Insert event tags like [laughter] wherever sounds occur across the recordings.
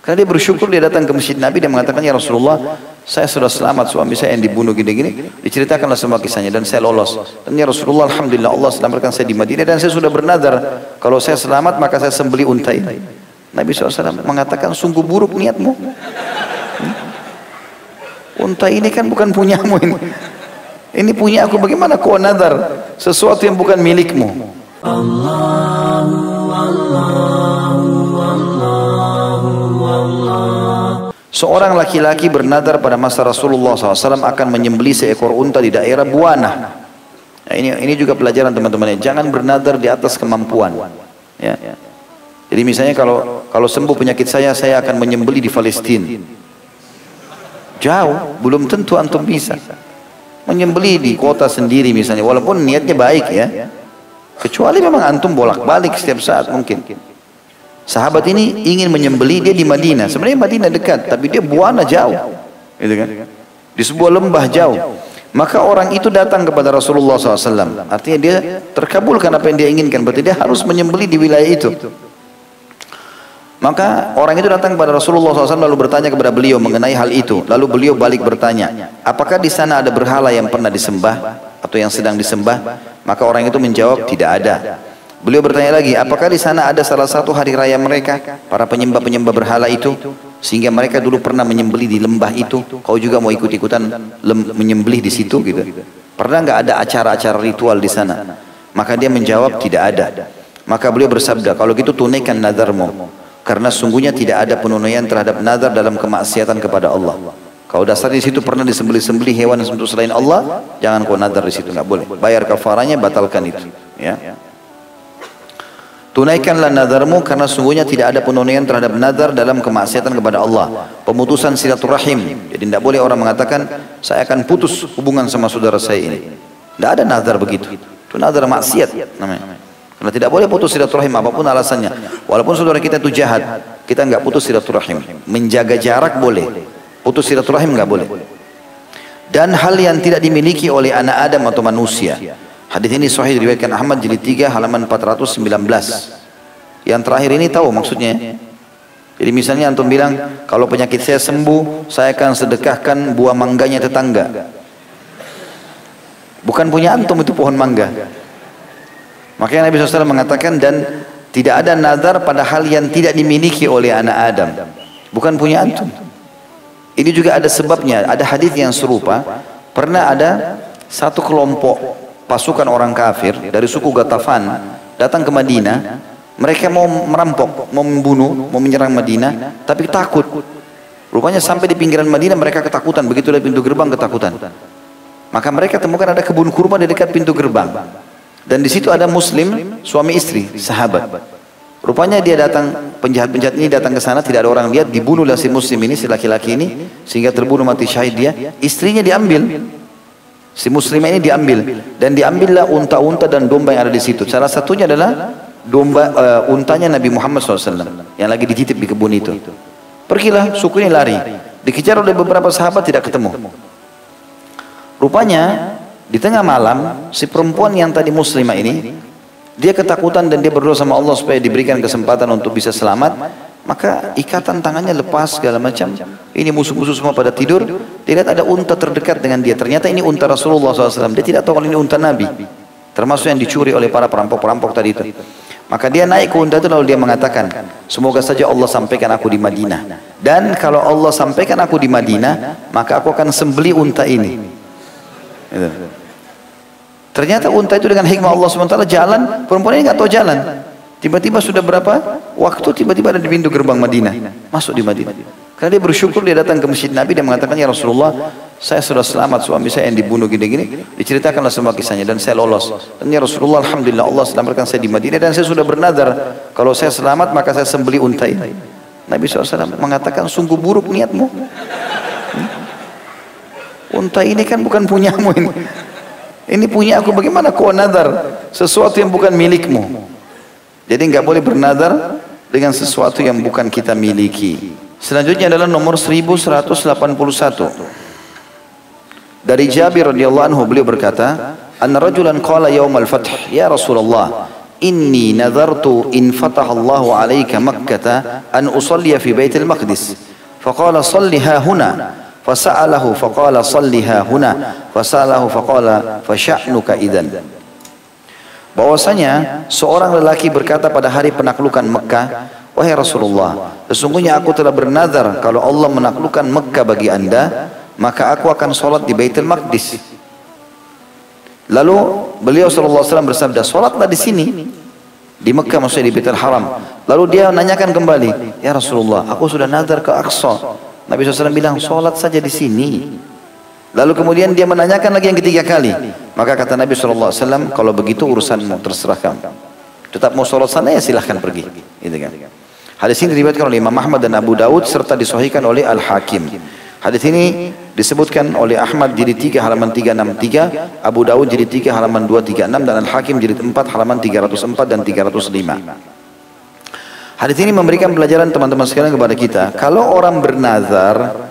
Karena dia bersyukur dia datang ke masjid Nabi dan mengatakan ya Rasulullah saya sudah selamat suami saya yang dibunuh gini-gini. Diceritakanlah semua kisahnya dan saya lolos. Dan ya Rasulullah Alhamdulillah Allah selamatkan saya di Madinah dan saya sudah bernadar kalau saya selamat maka saya sembeli unta ini. Nabi SAW mengatakan sungguh buruk niatmu. Unta ini kan bukan punyamu ini. Ini punya aku bagaimana kau nadar sesuatu yang bukan milikmu Seorang laki-laki bernadar pada masa Rasulullah SAW akan menyembeli seekor unta di daerah Buana. Nah, ini ini juga pelajaran teman-teman. Jangan bernadar di atas kemampuan. Ya. Jadi misalnya kalau kalau sembuh penyakit saya, saya akan menyembeli di Palestina. Jauh, belum tentu antum bisa. Menyembeli di kota sendiri misalnya, walaupun niatnya baik ya. Kecuali memang antum bolak-balik setiap saat mungkin. Sahabat ini ingin menyembeli dia di Madinah. Sebenarnya Madinah dekat, tapi dia buana jauh. Gitu kan? Di sebuah lembah jauh. Maka orang itu datang kepada Rasulullah SAW. Artinya dia terkabulkan apa yang dia inginkan. Berarti dia harus menyembeli di wilayah itu. Maka orang itu datang kepada Rasulullah SAW lalu bertanya kepada beliau mengenai hal itu. Lalu beliau balik bertanya, apakah di sana ada berhala yang pernah disembah atau yang sedang disembah? Maka orang itu menjawab, tidak ada. Beliau bertanya lagi, apakah di sana ada salah satu hari raya mereka, para penyembah-penyembah berhala itu, sehingga mereka dulu pernah menyembelih di lembah itu, kau juga mau ikut-ikutan menyembelih di situ gitu. Pernah nggak ada acara-acara ritual di sana? Maka dia menjawab tidak ada. Maka beliau bersabda, kalau gitu tunaikan nadarmu, karena sungguhnya tidak ada penunaian terhadap nadar dalam kemaksiatan kepada Allah. Kalau dasar di situ pernah disembelih-sembelih hewan untuk selain Allah, jangan kau nadar di situ, nggak boleh. Bayar kafaranya, batalkan itu. Ya. Tunaikanlah nadarmu karena sungguhnya tidak ada penunaian terhadap nadar dalam kemaksiatan kepada Allah. Pemutusan silaturahim. Jadi tidak boleh orang mengatakan saya akan putus hubungan sama saudara saya ini. Tidak ada nadar begitu. Itu nadar maksiat namanya. Karena tidak boleh putus silaturahim apa pun alasannya. Walaupun saudara kita itu jahat, kita nggak putus silaturahim. Menjaga jarak boleh. Putus silaturahim nggak boleh. Dan hal yang tidak dimiliki oleh anak Adam atau manusia. Hadis ini sahih diriwayatkan Ahmad jilid 3 halaman 419. Yang terakhir ini tahu maksudnya? Jadi misalnya antum bilang, kalau penyakit saya sembuh, saya akan sedekahkan buah mangganya tetangga. Bukan punya antum itu pohon mangga. Makanya Nabi SAW mengatakan dan tidak ada nazar pada hal yang tidak dimiliki oleh anak Adam. Bukan punya antum. Ini juga ada sebabnya. Ada hadis yang serupa. Pernah ada satu kelompok pasukan orang kafir dari suku Gatafan datang ke Madinah. Mereka mau merampok mau membunuh mau menyerang Madinah tapi takut. Rupanya sampai di pinggiran Madinah mereka ketakutan begitu dari pintu gerbang ketakutan. Maka mereka temukan ada kebun kurma di dekat pintu gerbang. Dan di situ ada muslim suami istri sahabat. Rupanya dia datang penjahat-penjahat ini datang ke sana tidak ada orang lihat dibunuhlah si muslim ini si laki-laki ini sehingga terbunuh mati syahid dia. Istrinya diambil Si muslimah ini diambil dan diambillah unta-unta dan domba yang ada di situ. Salah satunya adalah domba uh, untanya Nabi Muhammad SAW yang lagi dititip di kebun itu. Pergilah suku ini lari. Dikejar oleh beberapa sahabat tidak ketemu. Rupanya di tengah malam si perempuan yang tadi muslimah ini dia ketakutan dan dia berdoa sama Allah supaya diberikan kesempatan untuk bisa selamat maka ikatan tangannya lepas segala macam. Ini musuh-musuh semua pada tidur. Dia lihat ada unta terdekat dengan dia. Ternyata ini unta Rasulullah SAW dia tidak tahu kalau ini unta Nabi. Termasuk yang dicuri oleh para perampok-perampok tadi itu. Maka dia naik ke unta itu lalu dia mengatakan semoga saja Allah sampaikan aku di Madinah. Dan kalau Allah sampaikan aku di Madinah maka aku akan sembeli unta ini. Gitu. Ternyata unta itu dengan hikmah Allah SWT jalan perempuan ini nggak tahu jalan Tiba-tiba sudah berapa waktu tiba-tiba ada di pintu gerbang Madinah. Masuk di Madinah. Karena dia bersyukur dia datang ke masjid Nabi dan mengatakan ya Rasulullah saya sudah selamat suami saya yang dibunuh gini-gini. Diceritakanlah semua kisahnya dan saya lolos. Dan ya Rasulullah Alhamdulillah Allah selamatkan saya di Madinah dan saya sudah bernadar kalau saya selamat maka saya sembeli unta ini. Nabi SAW mengatakan sungguh buruk niatmu. Unta ini kan bukan punyamu ini. Ini punya aku bagaimana kau nadar sesuatu yang bukan milikmu. Jadi nggak boleh bernadar dengan sesuatu yang bukan kita miliki. Selanjutnya adalah nomor 1181. Dari Jabir radhiyallahu anhu beliau berkata, "Anna rajulan qala yaumal fath, ya Rasulullah, inni nadartu in fatahallahu alayka makkata an usalliya fi baitil maqdis faqala salliha huna fasa'alahu faqala salliha huna fasa'alahu faqala fasya'nuka idan bahwasanya seorang lelaki berkata pada hari penaklukan Mekah wahai Rasulullah sesungguhnya aku telah bernazar kalau Allah menaklukkan Mekah bagi anda maka aku akan sholat di Baitul Maqdis Lalu beliau SAW bersabda, sholatlah di sini. Di Mekah maksudnya di Baitul Haram. Lalu dia nanyakan kembali, Ya Rasulullah, aku sudah nazar ke Aqsa. Nabi SAW bilang, sholat saja di sini. Lalu kemudian dia menanyakan lagi yang ketiga kali. Maka kata Nabi SAW, kalau begitu urusanmu terserah kamu. Tetap mau sholat sana ya silahkan pergi. Gitu kan. Hadis ini diriwayatkan oleh Imam Ahmad dan Abu Daud serta disahihkan oleh Al Hakim. Hadis ini disebutkan oleh Ahmad jadi 3 halaman 363, Abu Dawud jadi 3 halaman 236 dan Al-Hakim jadi 4 halaman 304 dan 305. Hadis ini memberikan pelajaran teman-teman sekalian kepada kita. Kalau orang bernazar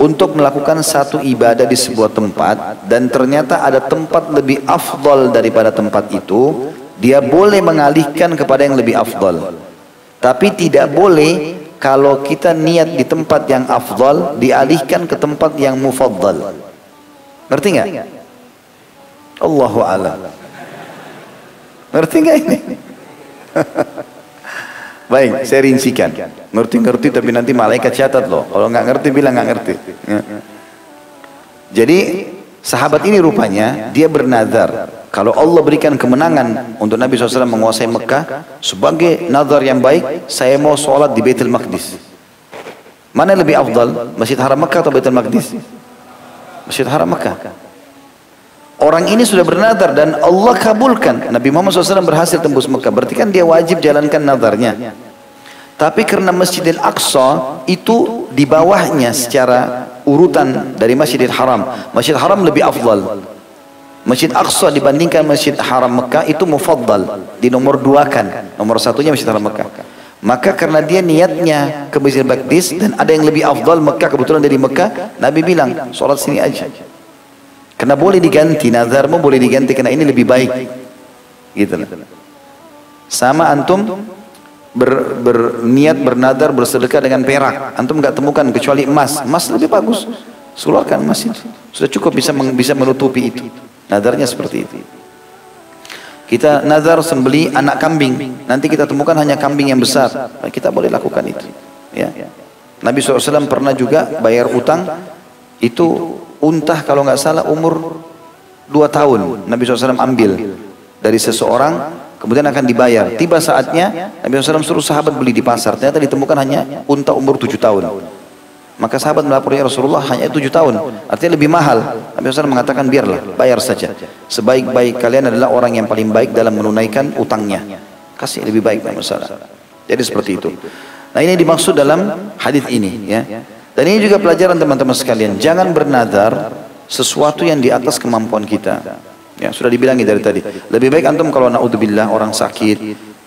untuk melakukan satu ibadah di sebuah tempat dan ternyata ada tempat lebih afdal daripada tempat itu, dia boleh mengalihkan kepada yang lebih afdal. Tapi tidak boleh kalau kita niat di tempat yang afdal dialihkan ke tempat yang mufaddal. Ngerti nggak? Allahu a'lam. Ngerti nggak ini? [laughs] Baik, saya rincikan. Ngerti-ngerti tapi nanti malaikat catat loh. Kalau nggak ngerti bilang nggak ngerti. Ya. Jadi sahabat ini rupanya dia bernazar kalau Allah berikan kemenangan untuk Nabi SAW menguasai Mekah sebagai nazar yang baik, saya mau sholat di Baitul Maqdis. Mana yang lebih afdal? Masjid Haram Mekah atau Baitul Maqdis? Masjid Haram Mekah. Orang ini sudah bernazar dan Allah kabulkan. Nabi Muhammad SAW berhasil tembus Mekah. Berarti kan dia wajib jalankan nazarnya. Tapi karena Masjidil Aqsa itu di bawahnya secara urutan dari Masjidil Haram. Masjidil Haram lebih afdal. Masjid Aqsa dibandingkan Masjid Haram Mekah itu mufaddal di nomor dua kan nomor satunya Masjid Haram Mekah maka karena dia niatnya ke Masjid Maqdis dan ada yang lebih afdal Mekah kebetulan dari Mekah Nabi bilang sholat sini aja karena boleh diganti nazarmu boleh diganti karena ini lebih baik gitu sama antum ber, berniat bernadar bersedekah dengan perak antum nggak temukan kecuali emas emas lebih bagus keluarkan emas itu sudah cukup bisa bisa menutupi itu Nadarnya seperti itu. Kita nazar sembeli anak kambing. Nanti kita temukan hanya kambing yang besar. Kita boleh lakukan itu. Ya. Nabi SAW pernah juga bayar utang. Itu untah kalau nggak salah umur dua tahun. Nabi SAW ambil dari seseorang. Kemudian akan dibayar. Tiba saatnya Nabi SAW suruh sahabat beli di pasar. Ternyata ditemukan hanya unta umur tujuh tahun. Maka sahabat melapor ya Rasulullah hanya tujuh tahun. Artinya lebih mahal. Nabi SAW mengatakan biarlah, bayar saja. Sebaik-baik kalian adalah orang yang paling baik dalam menunaikan utangnya. Kasih lebih baik tidak masalah. Jadi seperti itu. Nah ini dimaksud dalam hadis ini ya. Dan ini juga pelajaran teman-teman sekalian. Jangan bernadar sesuatu yang di atas kemampuan kita. Ya, sudah dibilangi dari tadi. Lebih baik antum kalau naudzubillah orang sakit,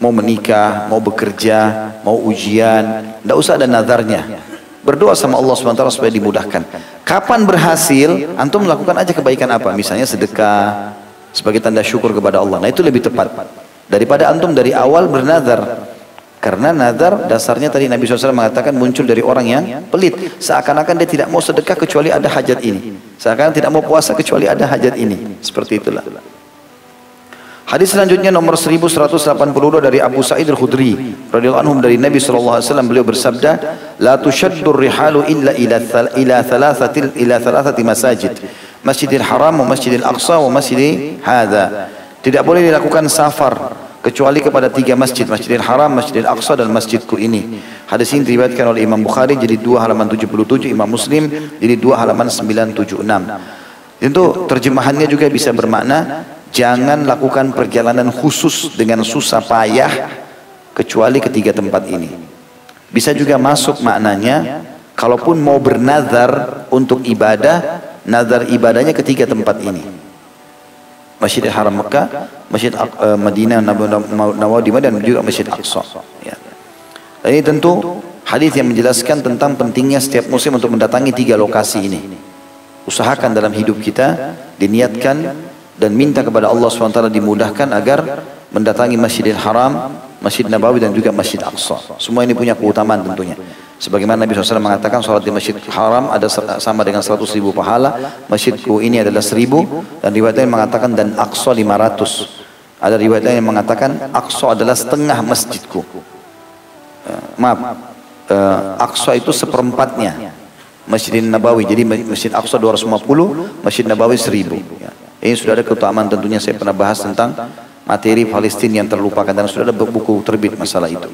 mau menikah, mau bekerja, mau ujian, tidak usah ada nadarnya. Berdoa sama Allah SWT supaya dimudahkan. Kapan berhasil, antum melakukan aja kebaikan apa? Misalnya sedekah, sebagai tanda syukur kepada Allah. Nah itu lebih tepat. Daripada antum dari awal bernazar. Karena nazar dasarnya tadi Nabi SAW mengatakan muncul dari orang yang pelit. Seakan-akan dia tidak mau sedekah kecuali ada hajat ini. Seakan-akan tidak mau puasa kecuali ada hajat ini. Seperti itulah. Hadis selanjutnya nomor 1182 dari Abu Sa'id Al-Khudri radhiyallahu anhu dari Nabi sallallahu alaihi wasallam beliau bersabda, "La tushaddu rihalu illa ila ila thalathatil ila thalathati masajid. Masjidil Haram wa Masjidil Aqsa wa Masjid hadza." Tidak boleh dilakukan safar kecuali kepada tiga masjid, Masjidil Haram, Masjidil Aqsa dan masjidku ini. Hadis ini diriwayatkan oleh Imam Bukhari jadi dua halaman 77, Imam Muslim jadi dua halaman 976. Itu terjemahannya juga bisa bermakna Jangan lakukan perjalanan khusus dengan susah payah kecuali ketiga tempat ini. Bisa juga masuk maknanya kalaupun mau bernazar untuk ibadah, nazar ibadahnya ketiga tempat ini. Masjid Haram Mekah, Masjid uh, Madinah Nawawi dan juga Masjid Aqsa. Ya. Dan ini tentu hadis yang menjelaskan tentang pentingnya setiap muslim untuk mendatangi tiga lokasi ini. Usahakan dalam hidup kita diniatkan dan minta kepada Allah SWT dimudahkan agar mendatangi Masjidil Haram, Masjid Nabawi dan juga Masjid Aqsa. Semua ini punya keutamaan tentunya. Sebagaimana Nabi SAW mengatakan sholat di Masjid Haram ada sama dengan 100 ribu pahala, Masjidku ini adalah 1000 dan riwayat lain mengatakan dan Aqsa 500. Ada riwayat lain yang mengatakan Aqsa adalah setengah masjidku. Uh, maaf, uh, Aqsa itu seperempatnya Masjid Nabawi. Jadi Masjid Aqsa 250, Masjid Nabawi 1000. Ya. Ini sudah ada keutamaan tentunya saya pernah bahas tentang materi Palestina yang terlupakan dan sudah ada buku terbit masalah itu.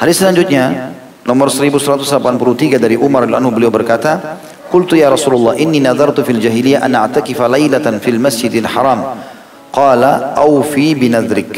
Hadis selanjutnya nomor 1183 dari Umar al-Anhu beliau berkata, "Qultu ya Rasulullah, inni nadartu fil jahiliyah an a'takifa lailatan fil Masjidil Haram." Qala, "Aufi binadrik."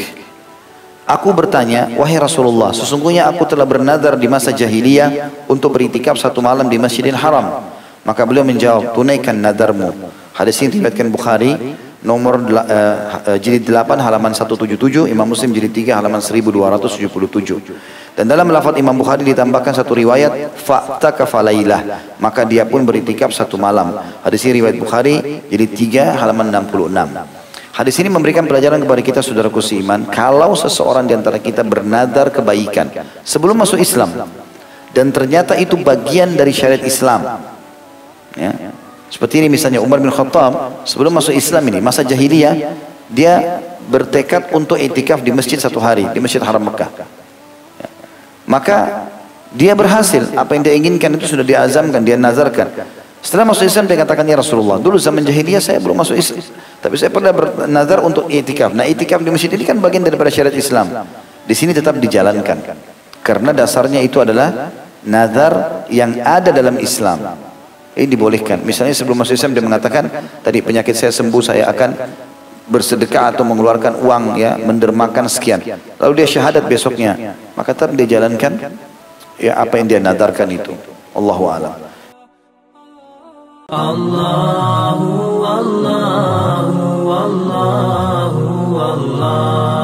Aku bertanya, wahai Rasulullah, sesungguhnya aku telah bernadar di masa jahiliyah untuk beritikaf satu malam di Masjidil Haram. Maka beliau menjawab, tunaikan nadarmu. Hadis ini diriwayatkan Bukhari nomor uh, jilid 8 halaman 177, Imam Muslim jilid 3 halaman 1277. Dan dalam lafaz Imam Bukhari ditambahkan satu riwayat fakta kafalailah maka dia pun beritikaf satu malam. Hadis ini riwayat Bukhari jadi 3 halaman 66. Hadis ini memberikan pelajaran kepada kita saudaraku seiman kalau seseorang di antara kita bernadar kebaikan sebelum masuk Islam dan ternyata itu bagian dari syariat Islam. Ya. Seperti ini misalnya Umar bin Khattab sebelum masuk Islam ini masa jahiliyah dia bertekad untuk itikaf di masjid satu hari di Masjid Haram Mekah. Maka dia berhasil. Apa yang dia inginkan itu sudah diazamkan, dia nazarkan. Setelah masuk Islam dia katakan ya Rasulullah, dulu zaman jahiliyah saya belum masuk Islam. Tapi saya pernah bernazar untuk itikaf. Nah itikaf di masjid ini kan bagian daripada syariat Islam. Di sini tetap dijalankan. Karena dasarnya itu adalah nazar yang ada dalam Islam. Ini dibolehkan. Misalnya sebelum masuk Islam dia mengatakan, tadi penyakit saya sembuh saya akan bersedekah atau mengeluarkan uang ya mendermakan sekian. Lalu dia syahadat besoknya. Maka tetap dia jalankan ya apa yang dia nadarkan itu. Allahu a'lam. Allahu Allahu Allahu Allahu.